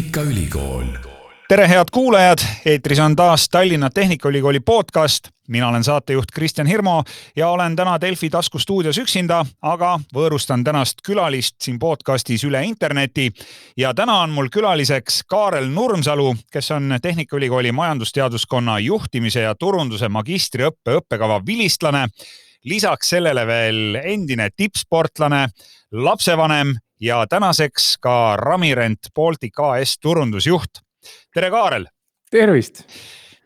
Tehnikaülikool. tere, head kuulajad, eetris on taas Tallinna Tehnikaülikooli podcast. mina olen saatejuht Kristjan Hirmu ja olen täna Delfi taskustuudios üksinda, aga võõrustan tänast külalist siin podcastis üle interneti. ja täna on mul külaliseks Kaarel Nurmsalu, kes on Tehnikaülikooli majandusteaduskonna juhtimise ja turunduse magistriõppe õppekava vilistlane lisaks sellele veel endine tippsportlane, lapsevanem ja tänaseks ka Ramirent Baltic AS turundusjuht. tere, Kaarel. tervist.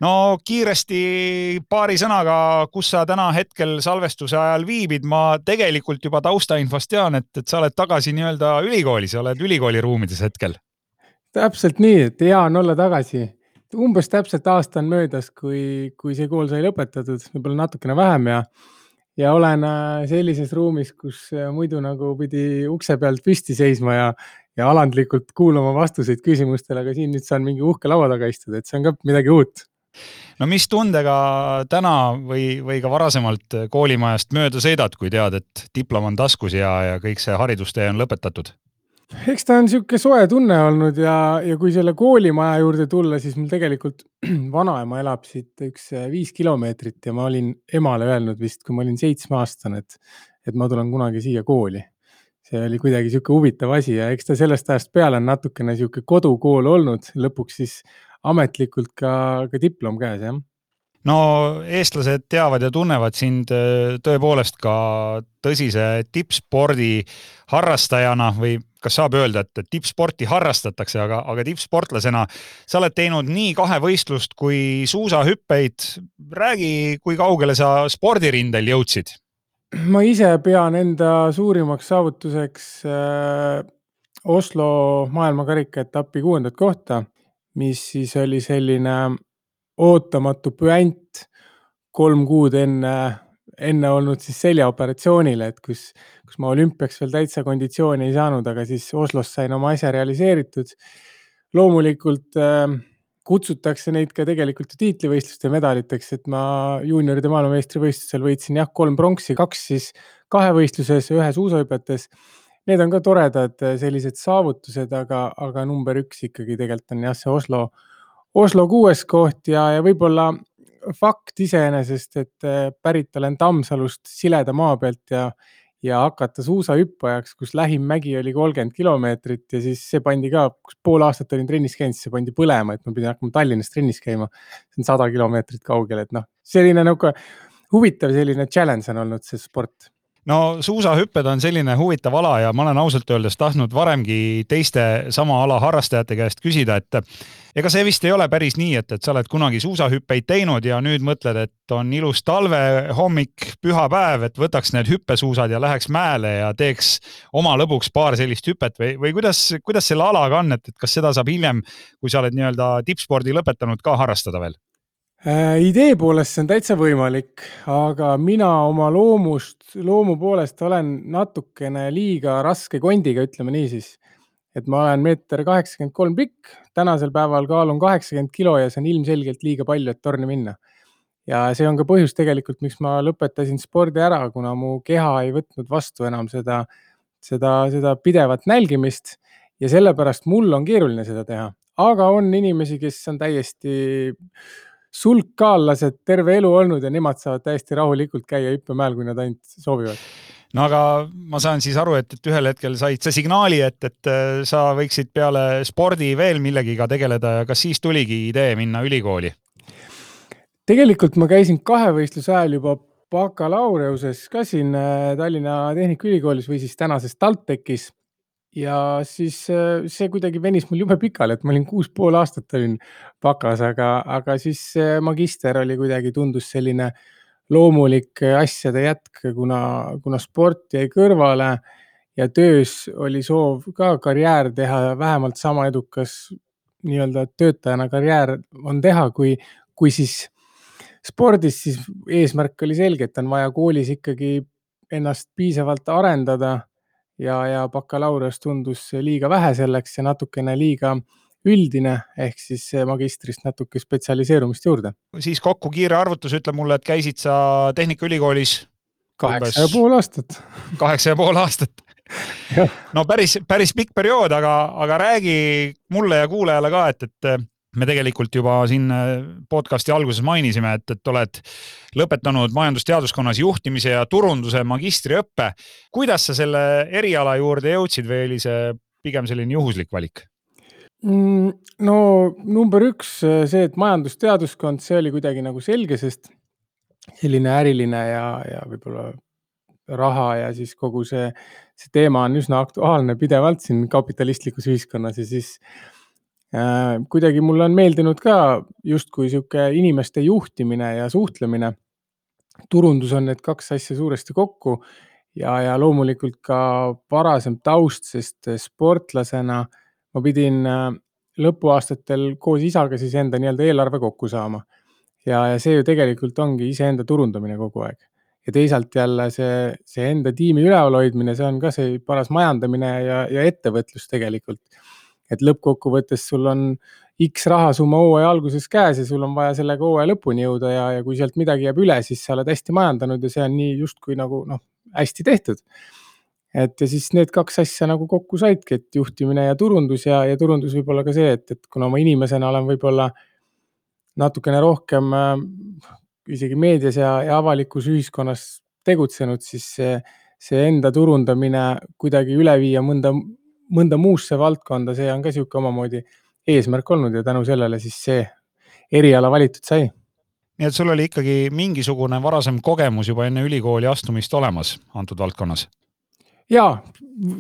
no kiiresti paari sõnaga, kus sa täna hetkel salvestuse ajal viibid, ma tegelikult juba taustainfost tean, et, et sa oled tagasi nii-öelda ülikoolis, oled ülikooli ruumides hetkel. täpselt nii, et hea on olla tagasi umbes täpselt aasta on möödas, kui, kui see kool sai lõpetatud, võib-olla natukene vähem ja ja olen äh, sellises ruumis, kus äh, muidu nagu pidi ukse pealt püsti seisma ja, ja alandlikult kuulama vastuseid küsimustele, aga siin nüüd saan mingi uhke laua taga istuda, et see on ka midagi uut. no mis tundega täna või, või ka varasemalt koolimajast mööda sõidad, kui tead, et diplom on taskus ja, ja kõik see haridustee on lõpetatud? Eks ta on niisugune soe tunne olnud ja, ja kui selle koolimaja juurde tulla, siis mul tegelikult vanaema elab siit üks äh, viis kilomeetrit ja ma olin emale öelnud vist, kui ma olin seitsmeaastane, et, et ma tulen kunagi siia kooli. see oli kuidagi niisugune huvitav asi ja eks ta sellest ajast peale on natukene niisugune kodukool olnud, lõpuks siis ametlikult ka, ka diplom käes, jah no eestlased teavad ja tunnevad sind äh, tõepoolest ka tõsise tippspordi harrastajana või kas saab öelda, et tippsporti harrastatakse, aga, aga tippsportlasena sa oled teinud nii kahevõistlust kui suusahüppeid. räägi, kui kaugele sa spordirindel jõudsid? ma ise pean enda suurimaks saavutuseks äh, Oslo maailmakarika etapi kuuendat kohta, mis siis oli selline ootamatu püant kolm kuud enne enne olnud siis seljaoperatsioonile, et kus, kus ma olümpiaks veel täitsa konditsiooni ei saanud, aga siis Oslos sain oma asja realiseeritud. loomulikult äh, kutsutakse neid ka tegelikult ju tiitlivõistluste medaliteks, et ma juunioride maailmameistrivõistlusel võitsin jah, kolm pronksi, kaks siis kahevõistluses, ühe suusahüpetes. Need on ka toredad äh, sellised saavutused, aga, aga number üks ikkagi tegelikult on jah, see Oslo, Oslo kuues koht ja, ja võib-olla fakt iseenesest, et äh, pärit olen Tammsalust sileda maa pealt ja, ja hakata suusahüppajaks, kus lähim mägi oli kolmkümmend kilomeetrit ja siis see pandi ka, kus pool aastat olin trennis käinud, siis see pandi põlema, et ma pidin hakkama Tallinnas trennis käima. see on sada kilomeetrit kaugel, et noh, selline nagu huvitav selline challenge on olnud see sport no suusahüpped on selline huvitav ala ja ma olen ausalt öeldes tahtnud varemgi teiste sama ala harrastajate käest küsida, et ega see vist ei ole päris nii, et, et sa oled kunagi suusahüppeid teinud ja nüüd mõtled, et on ilus talvehommik, pühapäev, et võtaks need hüppesuusad ja läheks mäele ja teeks oma lõbuks paar sellist hüpet või, või kuidas, kuidas selle alaga on, et, et kas seda saab hiljem, kui sa oled nii-öelda tippspordi lõpetanud, ka harrastada veel? Äh, idee poolest see on täitsa võimalik, aga mina oma loomust, loomu poolest olen natukene liiga raske kondiga, ütleme niisiis. Et ma olen meeter kaheksakümmend kolm pikk, tänasel päeval kaalun kaheksakümmend kilo ja see on ilmselgelt liiga palju, et torni minna. ja see on ka põhjus tegelikult, miks ma lõpetasin spordi ära, kuna mu keha ei võtnud vastu enam seda, seda, seda pidevat nälgimist ja sellepärast mul on keeruline seda teha, aga on inimesi, kes on täiesti sulkkaallased terve elu olnud ja nemad saavad täiesti rahulikult käia hüppemäel, kui nad ainult soovivad no aga ma saan siis aru, et, et ühel hetkel said sa signaali, et, et äh, sa võiksid peale spordi veel millegiga tegeleda ja kas siis tuligi idee minna ülikooli? tegelikult ma käisin kahevõistluse ajal juba bakalaureus'es ka siin äh, Tallinna Tehnikaülikoolis või siis tänases TalTechis ja siis äh, see kuidagi venis mul jube pikali, et ma olin kuus pool aastat olin bakas, aga, aga siis magister oli kuidagi, tundus selline loomulik asjade jätk, kuna, kuna sport jäi kõrvale ja töös oli soov ka karjäär teha, vähemalt sama edukas nii-öelda töötajana karjäär on teha, kui, kui siis spordis, siis eesmärk oli selge, et on vaja koolis ikkagi ennast piisavalt arendada ja, ja bakalaureus tundus liiga vähe selleks ja natukene liiga üldine, ehk siis magistrist natuke spetsialiseerumist juurde. siis kokku kiire arvutus ütleb mulle, et käisid sa Tehnikaülikoolis kaheksa ja pool aastat. kaheksa ja pool aastat no päris, päris pikk periood, aga, aga räägi mulle ja kuulajale ka, et, et me tegelikult juba siin podcast'i alguses mainisime, et, et oled lõpetanud majandusteaduskonnas juhtimise ja turunduse magistriõppe. kuidas sa selle eriala juurde jõudsid või oli see pigem selline juhuslik valik? Mm, no number üks see, et majandusteaduskond, see oli kuidagi nagu selge, sest selline äriline ja, ja võib-olla raha ja siis kogu see, see teema on üsna aktuaalne pidevalt siin kapitalistlikus ühiskonnas ja siis äh, kuidagi mulle on meeldinud ka justkui sihuke inimeste juhtimine ja suhtlemine. turundus on need kaks asja suuresti kokku ja, ja loomulikult ka varasem taust, sest sportlasena ma pidin äh, lõpuaastatel koos isaga siis enda nii-öelda eelarve kokku saama ja, ja see ju tegelikult ongi iseenda turundamine kogu aeg. ja teisalt jälle see, see enda tiimi üleval hoidmine, see on ka see paras majandamine ja, ja ettevõtlus tegelikult. et lõppkokkuvõttes sul on X rahasumma hooaja alguses käes ja sul on vaja sellega hooaja lõpuni jõuda ja, ja kui sealt midagi jääb üle, siis sa oled hästi majandanud ja see on nii justkui nagu noh, hästi tehtud et ja siis need kaks asja nagu kokku saidki, et juhtimine ja turundus ja, ja turundus võib olla ka see, et, et kuna ma inimesena olen võib-olla natukene rohkem äh, isegi meedias ja, ja avalikus ühiskonnas tegutsenud, siis see, see enda turundamine kuidagi üle viia mõnda, mõnda muusse valdkonda, see on ka niisugune omamoodi eesmärk olnud ja tänu sellele siis see eriala valitud sai. nii et sul oli ikkagi mingisugune varasem kogemus juba enne ülikooli astumist olemas antud valdkonnas? Ja,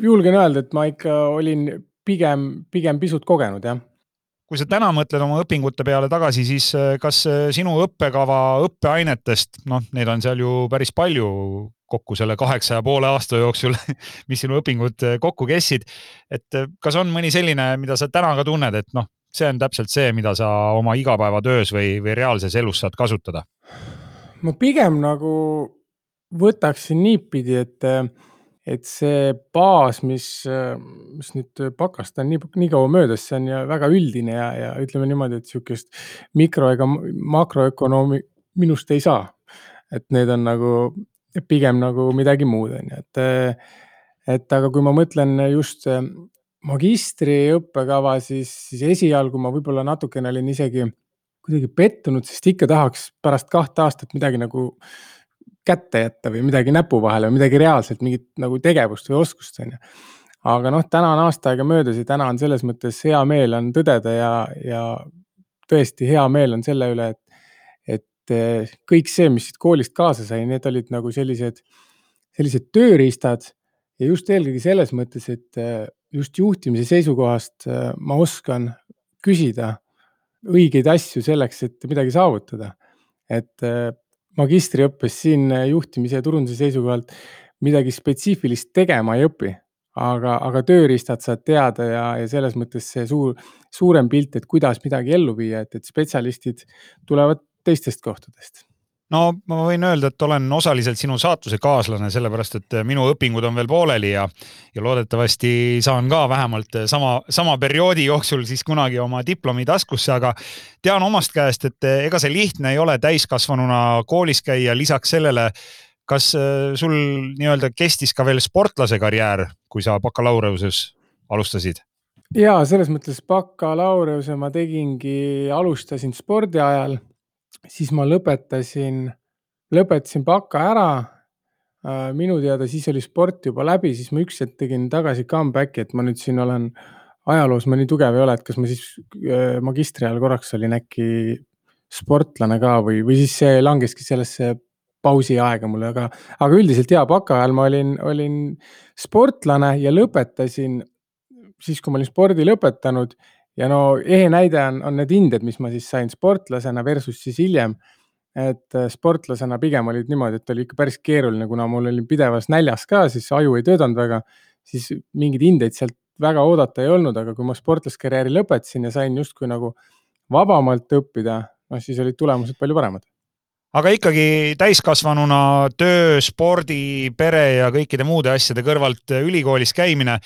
julgen öelda, et ma ikka olin pigem, pigem pisut kogenud, jah kui sa täna mõtled oma õpingute peale tagasi, siis äh, kas äh, sinu õppekava õppeainetest, noh, neid on seal ju päris palju kokku selle kaheksa ja poole aasta jooksul, mis sinu õpingud äh, kokku kestsid. et kas on mõni selline, mida sa täna ka tunned, et noh, see on täpselt see, mida sa oma igapäevatöös või, või reaalses elus saad kasutada? ma pigem nagu võtaksin niipidi, et et see baas, mis, mis nüüd pakast on nii, nii kaua möödas, see on ju väga üldine ja, ja ütleme niimoodi, et sihukest mikro ega makroökonoomi minust ei saa. et need on nagu pigem nagu midagi muud, on ju, et, et aga kui ma mõtlen just magistri õppekava, siis, siis esialgu ma võib-olla natukene olin isegi kuidagi pettunud, sest ikka tahaks pärast kahte aastat midagi nagu kätte jätta või midagi näpu vahele või midagi reaalselt, mingit nagu tegevust või oskust, on ju. aga noh, täna on aasta aega möödas ja täna on selles mõttes hea meel on tõdeda ja, ja tõesti hea meel on selle üle, et, et eh, kõik see, mis siit koolist kaasa sai, need olid nagu sellised, sellised tööriistad ja just eelkõige selles mõttes, et eh, just juhtimise seisukohast eh, ma oskan küsida õigeid asju selleks, et midagi saavutada. et magistriõppes siin juhtimise ja turunduse seisukohalt midagi spetsiifilist tegema ei õpi, aga, aga tööriistad saad teada ja, ja selles mõttes see suur, suurem pilt, et kuidas midagi ellu viia, et, et spetsialistid tulevad teistest kohtadest no ma võin öelda, et olen osaliselt sinu saatuse kaaslane, sellepärast et minu õpingud on veel pooleli ja, ja loodetavasti saan ka vähemalt sama, sama perioodi jooksul siis kunagi oma diplomi taskusse, aga tean omast käest, et ega see lihtne ei ole täiskasvanuna koolis käia, lisaks sellele kas sul nii-öelda kestis ka veel sportlase karjäär, kui sa bakalaureusest alustasid? ja selles mõttes bakalaureuse ma tegingi, alustasin spordi ajal siis ma lõpetasin, lõpetasin baka ära. Äh, minu teada siis oli sport juba läbi, siis ma üks hetk tegin tagasi comeback'i, et ma nüüd siin olen ajaloos ma nii tugev ei ole, et kas ma siis äh, magistri ajal korraks olin äkki sportlane ka või, või siis see langeski sellesse pausi aega mulle, aga, aga üldiselt ja baka ajal ma olin, olin sportlane ja lõpetasin siis, kui ma olin spordi lõpetanud ja no ehe näide on, on need hinded, mis ma siis sain sportlasena versus siis hiljem. et äh, sportlasena pigem olid niimoodi, et oli ikka päris keeruline, kuna mul oli pidevas näljas ka, siis aju ei töötanud väga, siis mingeid hindeid sealt väga oodata ei olnud, aga kui ma sportlaskarjääri lõpetasin ja sain justkui nagu vabamalt õppida, noh siis olid tulemused palju paremad aga ikkagi täiskasvanuna töö, spordi, pere ja kõikide muude asjade kõrvalt ülikoolis käimine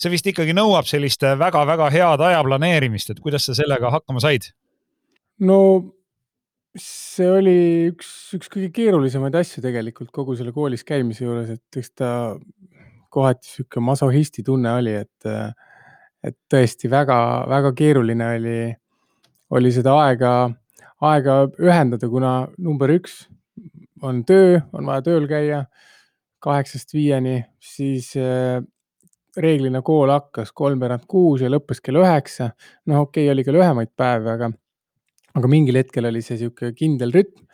see vist ikkagi nõuab sellist väga-väga head aja planeerimist, et kuidas sa sellega hakkama said? no see oli üks, üks kõige keerulisemaid asju tegelikult kogu selle koolis käimise juures, et eks ta kohati sihuke masohisti tunne oli, et, et tõesti väga-väga keeruline oli, oli seda aega, aega ühendada, kuna number üks on töö, on vaja tööl käia kaheksast viieni, siis äh, reeglina kool hakkas kolmveerand kuus ja lõppes kell üheksa. noh, okei okay,, oli ka lühemaid päevi, aga, aga mingil hetkel oli see sihuke kindel rütm.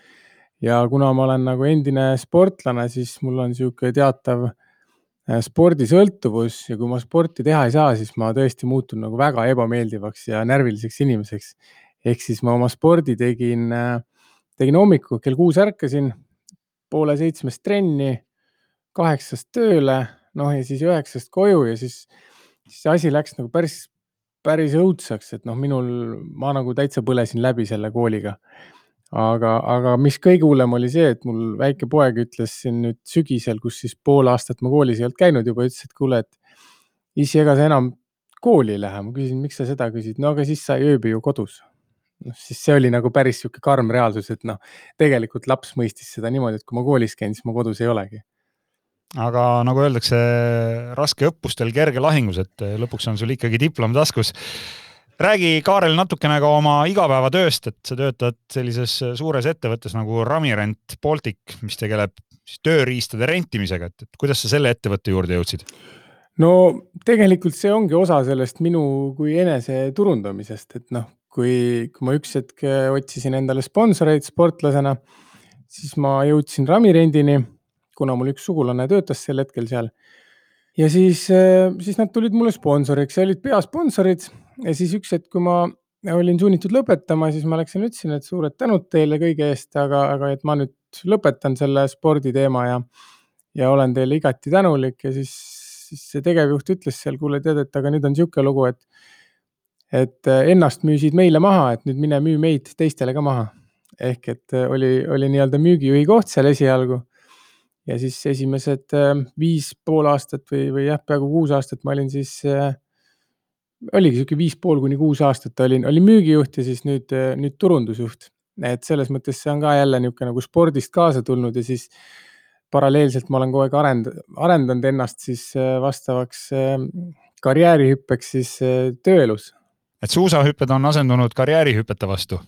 ja kuna ma olen nagu endine sportlane, siis mul on sihuke teatav äh, spordisõltuvus ja kui ma sporti teha ei saa, siis ma tõesti muutun nagu väga ebameeldivaks ja närviliseks inimeseks. ehk siis ma oma spordi tegin, äh, tegin hommikul kell kuus ärkasin, poole seitsmest trenni, kaheksast tööle noh, ja siis üheksast koju ja siis, siis see asi läks nagu päris, päris õudseks, et noh, minul, ma nagu täitsa põlesin läbi selle kooliga. aga, aga mis kõige hullem oli see, et mul väike poeg ütles siin nüüd sügisel, kus siis pool aastat ma koolis ei olnud käinud juba, ütles, et kuule, et issi, ega sa enam kooli ei lähe. ma küsin, miks sa seda küsid? no aga siis sa ei ööbi ju kodus noh, siis see oli nagu päris sihuke karm reaalsus, et noh, tegelikult laps mõistis seda niimoodi, et kui ma koolis käin, siis ma kodus ei olegi aga nagu öeldakse, raske õppustel, kerge lahingus, et lõpuks on sul ikkagi diplom taskus. räägi, Kaarel, natukene ka oma igapäevatööst, et sa töötad sellises suures ettevõttes nagu Ramirent Baltic, mis tegeleb siis tööriistade rentimisega, et, et kuidas sa selle ettevõtte juurde jõudsid? no tegelikult see ongi osa sellest minu kui enese turundamisest, et noh, kui, kui ma üks hetk otsisin endale sponsoreid sportlasena, siis ma jõudsin Ramirendini kuna mul üks sugulane töötas sel hetkel seal. ja siis, äh, siis nad tulid mulle sponsoriks ja olid peasponsorid ja siis üks hetk, kui ma olin sunnitud lõpetama, siis ma läksin, ütlesin, et suured tänud teile kõige eest, aga, aga et ma nüüd lõpetan selle sporditeema ja, ja olen teile igati tänulik ja siis, siis see tegevjuht ütles seal, kuule, tead, et aga nüüd on niisugune lugu, et et ennast müüsid meile maha, et nüüd mine müü meid teistele ka maha. ehk et oli, oli nii-öelda müügijuhi koht seal esialgu ja siis esimesed äh, viis pool aastat või, või jah, peaaegu kuus aastat ma olin siis äh,, oligi sihuke viis pool kuni kuus aastat olin, olin müügijuht ja siis nüüd, äh, nüüd turundusjuht. et selles mõttes see on ka jälle niisugune nagu spordist kaasa tulnud ja siis paralleelselt ma olen kogu aeg arend-, arendanud ennast siis vastavaks karjäärihüppeks siis tööelus. et suusahüpped on asendunud karjäärihüpete vastu?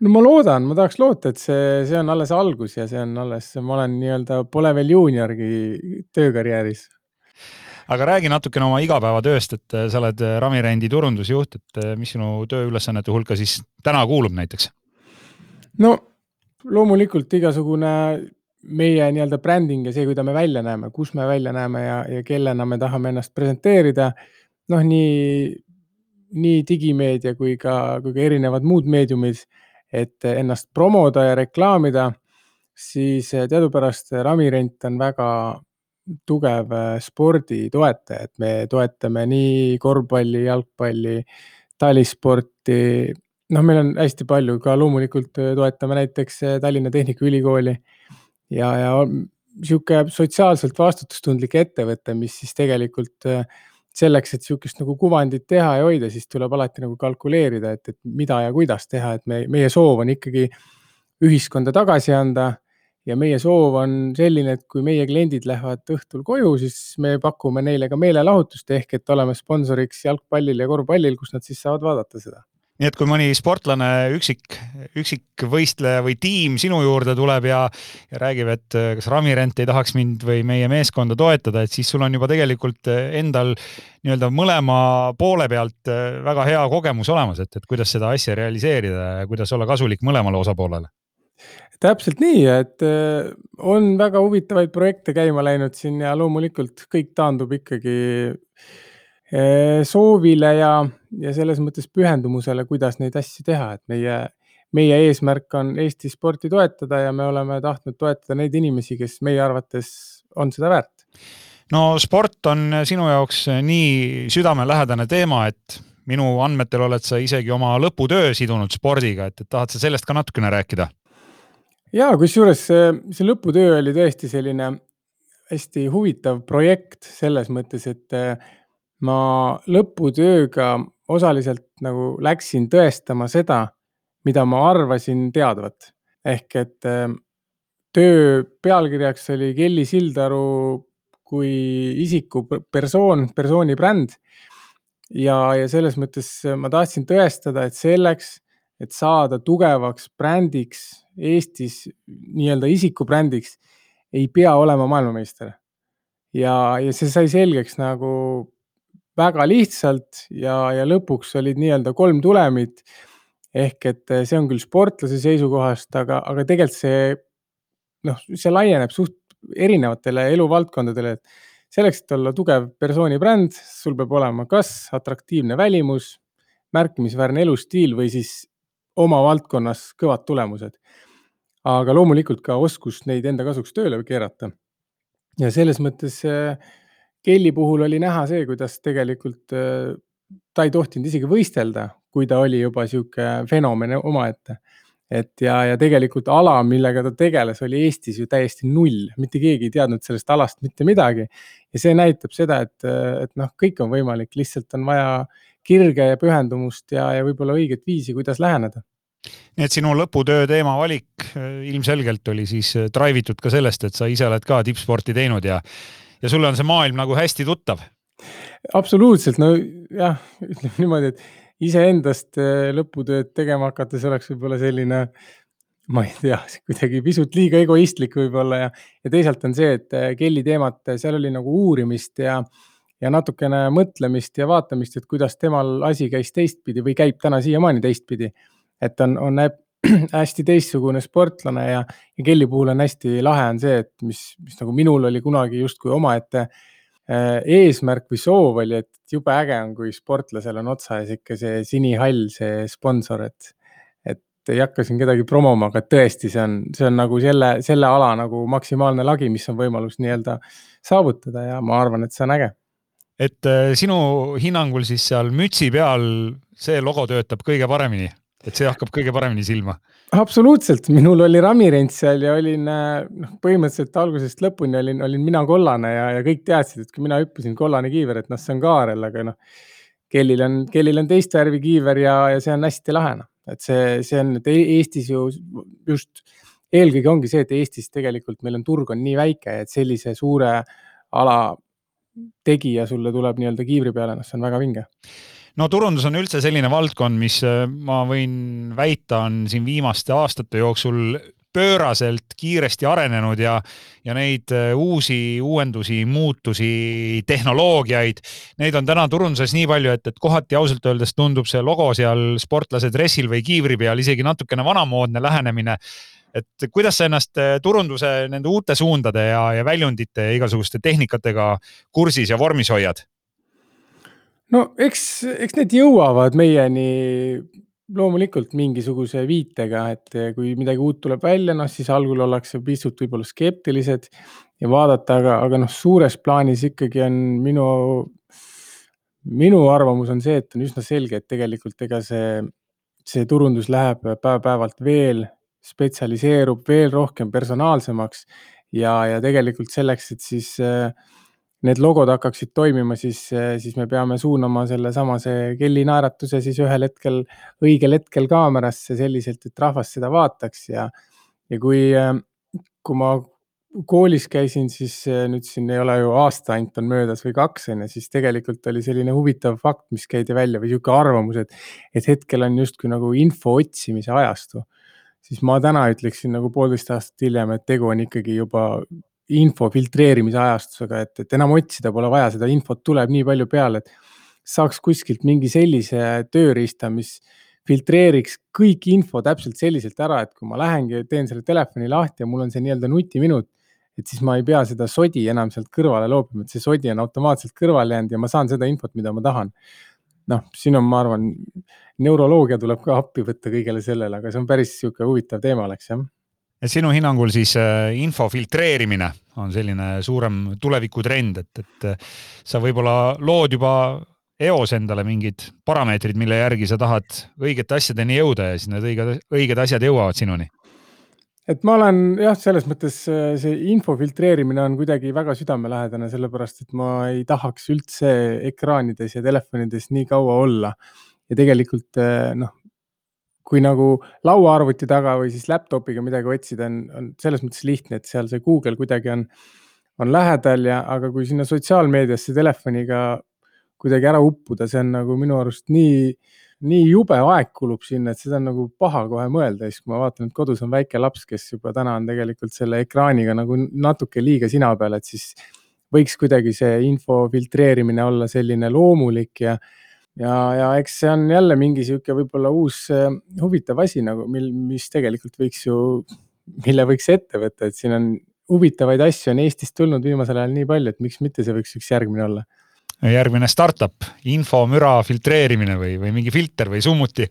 No ma loodan, ma tahaks loota, et see, see on alles algus ja see on alles, ma olen nii-öelda, pole veel juuniorgi töökarjääris. aga räägi natukene oma igapäevatööst, et äh, sa oled äh, Ramirendi turundusjuht, et äh, mis sinu tööülesannete hulka siis täna kuulub näiteks? no loomulikult igasugune meie nii-öelda bränding ja see, kuidas me välja näeme, kus me välja näeme ja, ja kellena me tahame ennast presenteerida. noh, nii nii digimeedia kui ka, kui ka erinevad muud meediumid, et ennast promoda ja reklaamida, siis teadupärast Ramirent on väga tugev spordi toetaja, et me toetame nii korvpalli, jalgpalli, talisporti. noh, meil on hästi palju ka loomulikult toetame näiteks Tallinna Tehnikaülikooli ja, ja sihuke sotsiaalselt vastutustundlik ettevõte, mis siis tegelikult äh, selleks, et sihukest nagu kuvandit teha ja hoida, siis tuleb alati nagu kalkuleerida, et, et mida ja kuidas teha, et me, meie soov on ikkagi ühiskonda tagasi anda. ja meie soov on selline, et kui meie kliendid lähevad õhtul koju, siis me pakume neile ka meelelahutust ehk et oleme sponsoriks jalgpallil ja korvpallil, kus nad siis saavad vaadata seda nii et kui mõni sportlane, üksik, üksikvõistleja või tiim sinu juurde tuleb ja, ja räägib, et äh, kas Ramirent ei tahaks mind või meie meeskonda toetada, et siis sul on juba tegelikult äh, endal nii-öelda mõlema poole pealt äh, väga hea kogemus olemas, et, et kuidas seda asja realiseerida ja kuidas olla kasulik mõlemale osapoolele. Täpselt nii, et on väga huvitavaid projekte käima läinud siin ja loomulikult kõik taandub ikkagi soovile ja, ja selles mõttes pühendumusele, kuidas neid asju teha, et meie, meie eesmärk on Eesti sporti toetada ja me oleme tahtnud toetada neid inimesi, kes meie arvates on seda väärt. no sport on sinu jaoks nii südamelähedane teema, et minu andmetel oled sa isegi oma lõputöö sidunud spordiga, et, et tahad sa sellest ka natukene rääkida? ja kusjuures see, see lõputöö oli tõesti selline hästi huvitav projekt selles mõttes, et ma lõputööga osaliselt nagu läksin tõestama seda, mida ma arvasin teadvat. ehk et ähm, töö pealkirjaks oli Kelly Sildaru kui isiku persoon, persooni bränd. ja, ja selles mõttes ma tahtsin tõestada, et selleks, et saada tugevaks brändiks Eestis, nii-öelda isikubrändiks, ei pea olema maailmameister. ja, ja see sai selgeks nagu väga lihtsalt ja, ja lõpuks olid nii-öelda kolm tulemit. ehk et see on küll sportlase seisukohast, aga, aga tegelikult see noh, see laieneb suht erinevatele eluvaldkondadele, et selleks, et olla tugev persooni bränd, sul peab olema kas atraktiivne välimus, märkimisväärne elustiil või siis oma valdkonnas kõvad tulemused. aga loomulikult ka oskus neid enda kasuks tööle keerata. ja selles mõttes äh, Kelly puhul oli näha see, kuidas tegelikult äh, ta ei tohtinud isegi võistelda, kui ta oli juba sihuke fenomen omaette et ja, ja tegelikult ala, millega ta tegeles, oli Eestis ju täiesti null, mitte keegi ei teadnud sellest alast mitte midagi. ja see näitab seda, et, et noh, kõik on võimalik, lihtsalt on vaja kirge ja pühendumust ja, ja võib-olla õiget viisi, kuidas läheneda. nii et sinu lõputöö teema valik äh, ilmselgelt oli siis äh, drive itud ka sellest, et sa ise oled ka tippsporti teinud ja, ja sulle on see maailm nagu hästi tuttav absoluutselt, no jah, ütleme niimoodi, et iseendast äh, lõputööd tegema hakates oleks võib-olla selline, ma ei tea, kuidagi pisut liiga egoistlik võib-olla ja, ja teisalt on see, et äh, Kelly teemat, seal oli nagu uurimist ja, ja natukene mõtlemist ja vaatamist, et kuidas temal asi käis teistpidi või käib täna siiamaani teistpidi. et on, on hästi teistsugune sportlane ja, ja Kelly puhul on hästi lahe on see, et mis, mis nagu minul oli kunagi justkui omaette Äh, eesmärk või soov oli, et jube äge on, kui sportlasel on otsa ees ikka see sinihall, see sponsor, et, et ei hakka siin kedagi promoma, aga tõesti, see on, see on nagu selle, selle ala nagu maksimaalne lagi, mis on võimalus nii-öelda saavutada ja ma arvan, et see on äge. et äh, sinu hinnangul siis seal mütsi peal see logo töötab kõige paremini, et see hakkab kõige paremini silma. Absoluutselt, minul oli ramirents seal ja olin noh, põhimõtteliselt algusest lõpuni olin, olin mina kollane ja, ja kõik teadsid, et kui mina hüppasin kollane kiiver, et noh, see on kaarel, aga noh. kellil on, kellil on teist värvi kiiver ja, ja see on hästi lahe noh, et see, see on, et e-, Eestis ju just eelkõige ongi see, et Eestis tegelikult meil on turg on nii väike, et sellise suure ala tegija sulle tuleb nii-öelda kiivri peale, noh, see on väga vinge no turundus on üldse selline valdkond, mis äh, ma võin väita, on siin viimaste aastate jooksul pööraselt kiiresti arenenud ja, ja neid äh, uusi uuendusi, muutusi, tehnoloogiaid, neid on täna turunduses nii palju, et, et kohati ausalt öeldes tundub see logo seal sportlase dressil või kiivri peal isegi natukene vanamoodne lähenemine et kuidas sa ennast äh, turunduse nende uute suundade ja, ja väljundite ja igasuguste tehnikatega kursis ja vormis hoiad? No eks, eks need jõuavad meieni loomulikult mingisuguse viitega, et kui midagi uut tuleb välja, noh siis algul ollakse pisut võib-olla skeptilised ja vaadata, aga, aga noh, suures plaanis ikkagi on minu, minu arvamus on see, et on üsna selge, et tegelikult ega see, see turundus läheb päev-päevalt veel spetsialiseerub veel rohkem personaalsemaks ja, ja tegelikult selleks, et siis äh, need logod hakkaksid toimima, siis, siis me peame suunama sellesama, see Kelly naeratuse siis ühel hetkel, õigel hetkel kaamerasse selliselt, et rahvas seda vaataks. Ja, ja kui, kui ma koolis käisin, siis nüüd siin ei ole ju aasta ainult on möödas või kaks on ju, siis tegelikult oli selline huvitav fakt, mis käidi välja või niisugune arvamus, et, et hetkel on justkui nagu info otsimise ajastu. Siis ma täna ütleksin nagu poolteist aastat hiljem, et tegu on ikkagi juba info filtreerimise ajastusega, et, et enam otsida pole vaja, seda infot tuleb nii palju peale, et saaks kuskilt mingi sellise tööriista, mis filtreeriks kõik info täpselt selliselt ära, et kui ma lähengi, teen selle telefoni lahti ja mul on see nii-öelda nutiminut, et siis ma ei pea seda sodi enam sealt kõrvale loopima, et see sodi on automaatselt kõrvale jäänud ja ma saan seda infot, mida ma tahan. noh, siin on, ma arvan, neuroloogia tuleb ka appi võtta kõigele sellele, aga see on päris niisugune huvitav teema oleks jah et sinu hinnangul siis äh, info filtreerimine on selline suurem tulevikutrend, et, et äh, sa võib-olla lood juba eos endale mingid parameetrid, mille järgi sa tahad õigete asjadeni jõuda ja siis need õiged, õiged asjad jõuavad sinuni et ma olen jah, selles mõttes äh, see info filtreerimine on kuidagi väga südamelähedane, sellepärast et ma ei tahaks üldse ekraanides ja telefonides nii kaua olla. ja tegelikult noh, kui nagu lauaarvuti taga või siis laptop'iga midagi otsida, on, on selles mõttes lihtne, et seal see Google kuidagi on, on lähedal ja, aga kui sinna sotsiaalmeediasse telefoniga kuidagi ära uppuda, see on nagu minu arust nii, nii jube aeg kulub sinna, et seda on nagu paha kohe mõelda. Siis, kui ma vaatan, et kodus on väike laps, kes juba täna on tegelikult selle ekraaniga nagu natuke liiga sina peal, et siis võiks kuidagi see info filtreerimine olla selline loomulik ja ja, ja eks see on jälle mingi sihuke võib-olla uus äh, huvitav asi nagu, mil, mis tegelikult võiks ju, mille võiks ette võtta, et siin on huvitavaid asju on Eestist tulnud viimasel ajal nii palju, et miks mitte see võiks üks järgmine olla. järgmine startup, infomüra filtreerimine või, või mingi filter või summuti.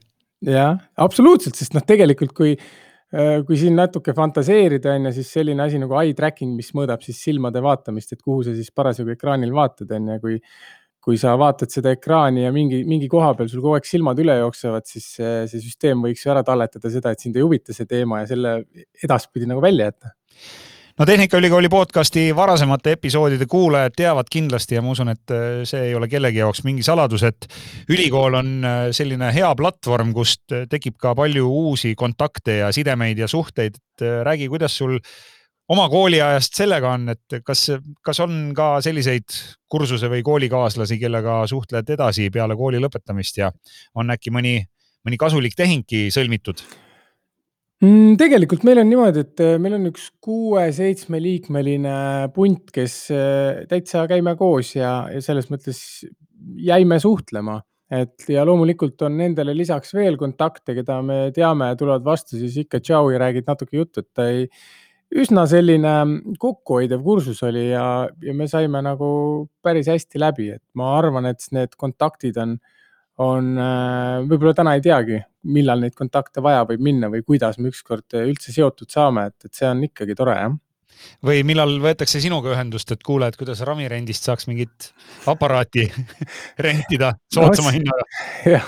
jah, absoluutselt, sest noh, tegelikult kui äh, kui siin natuke fantaseerida, on ju, siis selline asi nagu eye tracking, mis mõõdab siis silmade vaatamist, et kuhu sa siis parasjagu ekraanil vaatad, on ju, kui kui sa vaatad seda ekraani ja mingi, mingi koha peal sul kogu aeg silmad üle jooksevad, siis see, see süsteem võiks ju ära talletada seda, et sind ei huvita see teema ja selle edaspidi nagu välja jätta no Tehnikaülikooli podcasti varasemate episoodide kuulajad teavad kindlasti ja ma usun, et äh, see ei ole kellegi jaoks mingi saladus, et ülikool on äh, selline hea platvorm, kust tekib ka palju uusi kontakte ja sidemeid ja suhteid. räägi, kuidas sul oma kooliajast sellega on, et kas, kas on ka selliseid kursuse või koolikaaslasi, kellega suhtled edasi peale kooli lõpetamist ja on äkki mõni, mõni kasulik tehingki sõlmitud? Mm, tegelikult meil on niimoodi, et äh, meil on üks kuue-seitsme liikmeline punt, kes äh, täitsa käime koos ja, ja selles mõttes jäime suhtlema, et ja loomulikult on nendele lisaks veel kontakte, keda me teame, tulevad vastu, siis ikka tšau ja räägid natuke juttu, et ta ei üsna selline kokkuhoidev kursus oli ja, ja me saime nagu päris hästi läbi, et ma arvan, et need kontaktid on, on äh, võib-olla täna ei teagi, millal neid kontakte vaja võib minna või kuidas me ükskord üldse seotud saame, et, et see on ikkagi tore, jah või millal võetakse sinuga ühendust, et kuule, et kuidas ramirendist saaks mingit aparaati rentida soodsama no, hinnaga? jah,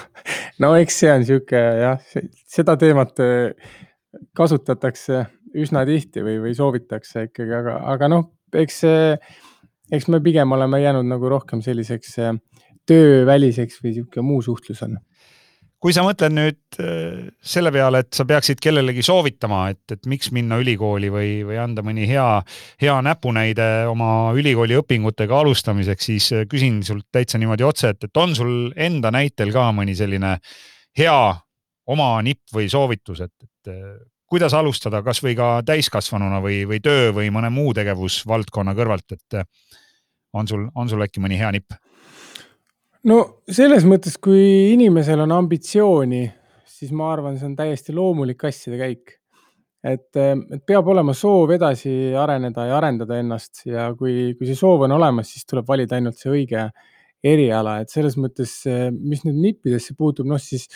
no eks see on sihuke jah, seda teemat äh, kasutatakse üsna tihti või, või soovitakse ikkagi, aga, aga noh, eks see, eks me pigem oleme jäänud nagu rohkem selliseks äh, tööväliseks või sihuke muu suhtlus on. Kui sa mõtled nüüd äh, selle peale, et sa peaksid kellelegi soovitama, et, et miks minna ülikooli või, või anda mõni hea, hea näpunäide oma ülikooli õpingutega alustamiseks, siis äh, küsin sult täitsa niimoodi otse, et, et on sul enda näitel ka mõni selline hea oma nipp või soovitus, et, et kuidas alustada kasvõi ka täiskasvanuna või, või töö või mõne muu tegevusvaldkonna kõrvalt, et eh, on sul, on sul äkki mõni hea nipp? no selles mõttes, kui inimesel on ambitsiooni, siis ma arvan, see on täiesti loomulik asjade käik. et, eh, et peab olema soov edasi areneda ja arendada ennast ja kui, kui see soov on olemas, siis tuleb valida ainult see õige eriala, et selles mõttes, eh, mis nüüd nippidesse puutub, noh siis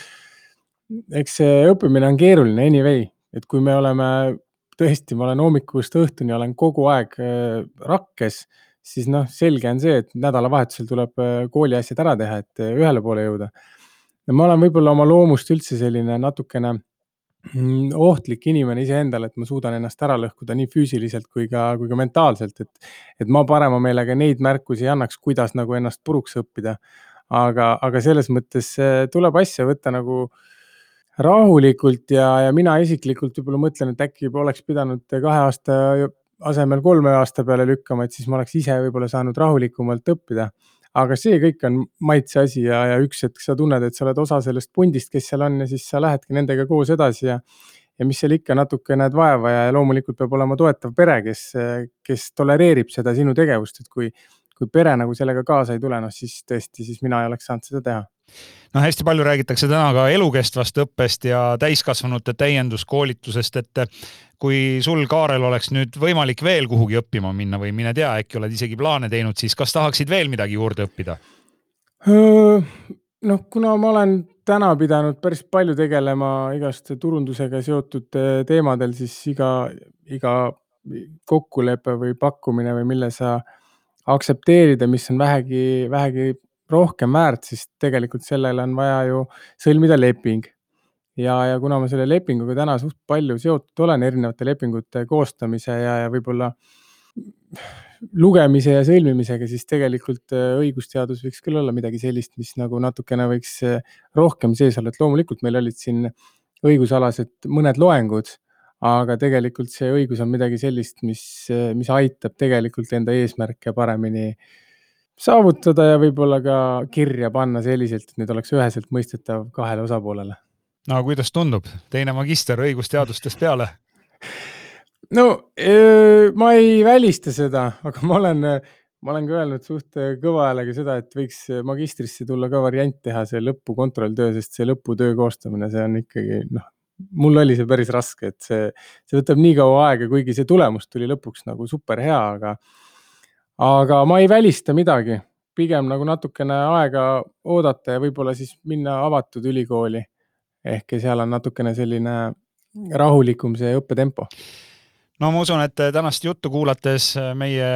eks see õppimine on keeruline anyway et kui me oleme tõesti, ma olen hommikust õhtuni olen kogu aeg äh, rakkes, siis noh, selge on see, et nädalavahetusel tuleb äh, kooli asjad ära teha, et äh, ühele poole jõuda. ja ma olen võib-olla oma loomust üldse selline natukene mm, ohtlik inimene iseendale, et ma suudan ennast ära lõhkuda nii füüsiliselt kui ka, kui ka mentaalselt, et, et ma parema meelega neid märkusi ei annaks, kuidas nagu ennast puruks õppida. aga, aga selles mõttes tuleb asja võtta nagu äh, rahulikult ja, ja mina isiklikult võib-olla mõtlen, et äkki oleks pidanud kahe aasta asemel kolme aasta peale lükkama, et siis ma oleks ise võib-olla saanud rahulikumalt õppida. aga see kõik on maitse asi ja, ja üks hetk sa tunned, et sa oled osa sellest pundist, kes seal on ja siis sa lähedki nendega koos edasi ja ja mis seal ikka natuke näed vaeva ja loomulikult peab olema toetav pere, kes, kes tolereerib seda sinu tegevust, et kui, kui pere nagu sellega kaasa ei tule, noh siis tõesti, siis mina ei oleks saanud seda teha noh, hästi palju räägitakse täna ka elukestvast õppest ja täiskasvanute täienduskoolitusest, et kui sul, Kaarel, oleks nüüd võimalik veel kuhugi õppima minna või mine tea, äkki oled isegi plaane teinud, siis kas tahaksid veel midagi juurde õppida? noh, kuna ma olen täna pidanud päris palju tegelema igast turundusega seotud teemadel, siis iga, iga kokkulepe või pakkumine või mille sa aktsepteerid ja mis on vähegi, vähegi rohkem väärt, siis tegelikult sellele on vaja ju sõlmida leping. ja, ja kuna ma selle lepinguga täna suht palju seotud olen, erinevate lepingute koostamise ja, ja võib-olla lugemise ja sõlmimisega, siis tegelikult äh, õigusteadus võiks küll olla midagi sellist, mis nagu natukene võiks äh, rohkem sees olla, et loomulikult meil olid siin õigusalased mõned loengud, aga tegelikult see õigus on midagi sellist, mis, mis aitab tegelikult enda eesmärke paremini saavutada ja võib-olla ka kirja panna selliselt, et need oleks üheselt mõistetav kahele osapoolele. no kuidas tundub, teine magister õigusteadustest peale? no ma ei välista seda, aga ma olen, ma olen ka öelnud suht kõva häälega seda, et võiks magistrisse tulla ka variant teha see lõpu kontrolltöö, sest see lõputöö koostamine, see on ikkagi noh, mul oli see päris raske, et see, see võtab nii kaua aega, kuigi see tulemus tuli lõpuks nagu super hea, aga aga ma ei välista midagi, pigem nagu natukene aega oodata ja võib-olla siis minna avatud ülikooli. ehk seal on natukene selline rahulikum see õppetempo no ma usun, et tänast juttu kuulates meie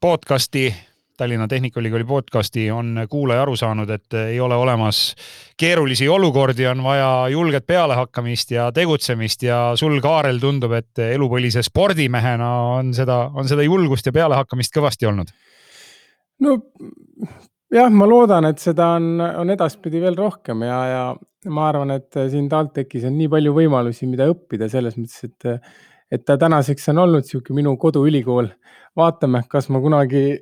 podcast'i, Tallinna Tehnikaülikooli podcast'i on kuulaja aru saanud, et ei ole olemas keerulisi olukordi, on vaja julget pealehakkamist ja tegutsemist ja sul, Kaarel, tundub, et elupõlise spordimehena on seda, on seda julgust ja pealehakkamist kõvasti olnud. no jah, ma loodan, et seda on, on edaspidi veel rohkem ja, ja ma arvan, et siin TalTechis on nii palju võimalusi, mida õppida selles mõttes, et et ta tänaseks on olnud sihuke minu koduülikool. vaatame, kas ma kunagi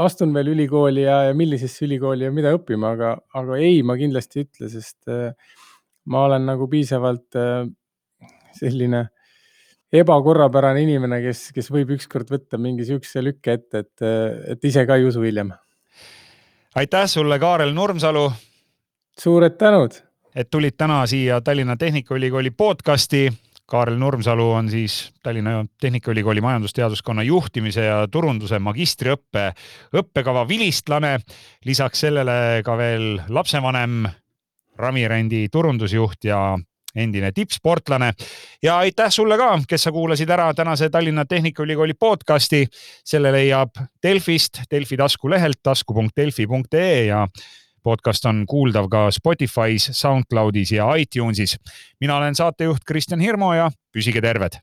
astun veel ülikooli ja, ja millisesse ülikooli ja mida õppima, aga, aga ei, ma kindlasti ei ütle, sest äh, ma olen nagu piisavalt äh, selline ebakorrapärane inimene, kes, kes võib ükskord võtta mingi sihukese lükke ette, et, et ise ka ei usu hiljem. aitäh sulle, Kaarel Nurmsalu. suured tänud. et tulid täna siia Tallinna Tehnikaülikooli podcasti Kaarel Nurmsalu on siis Tallinna Tehnikaülikooli majandusteaduskonna juhtimise ja turunduse magistriõppe õppekava vilistlane. lisaks sellele ka veel lapsevanem, Ramirendi turundusjuht ja endine tippsportlane. ja aitäh sulle ka, kes sa kuulasid ära tänase Tallinna Tehnikaülikooli podcasti. selle leiab Delfist, Delfi taskulehelt tasku.delfi.ee ja podcast on kuuldav ka Spotify's, SoundCloudis ja iTunesis. mina olen saatejuht Kristjan Hirmu ja püsige terved.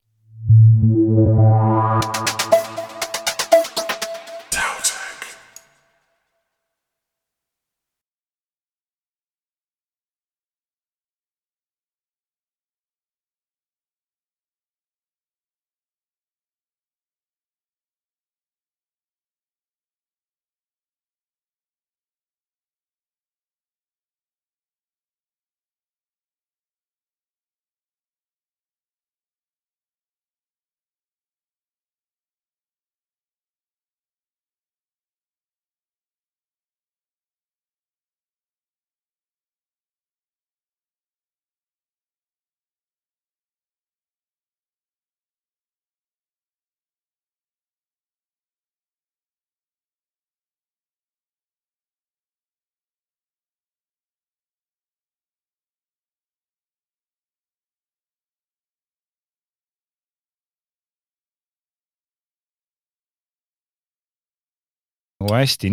Hästi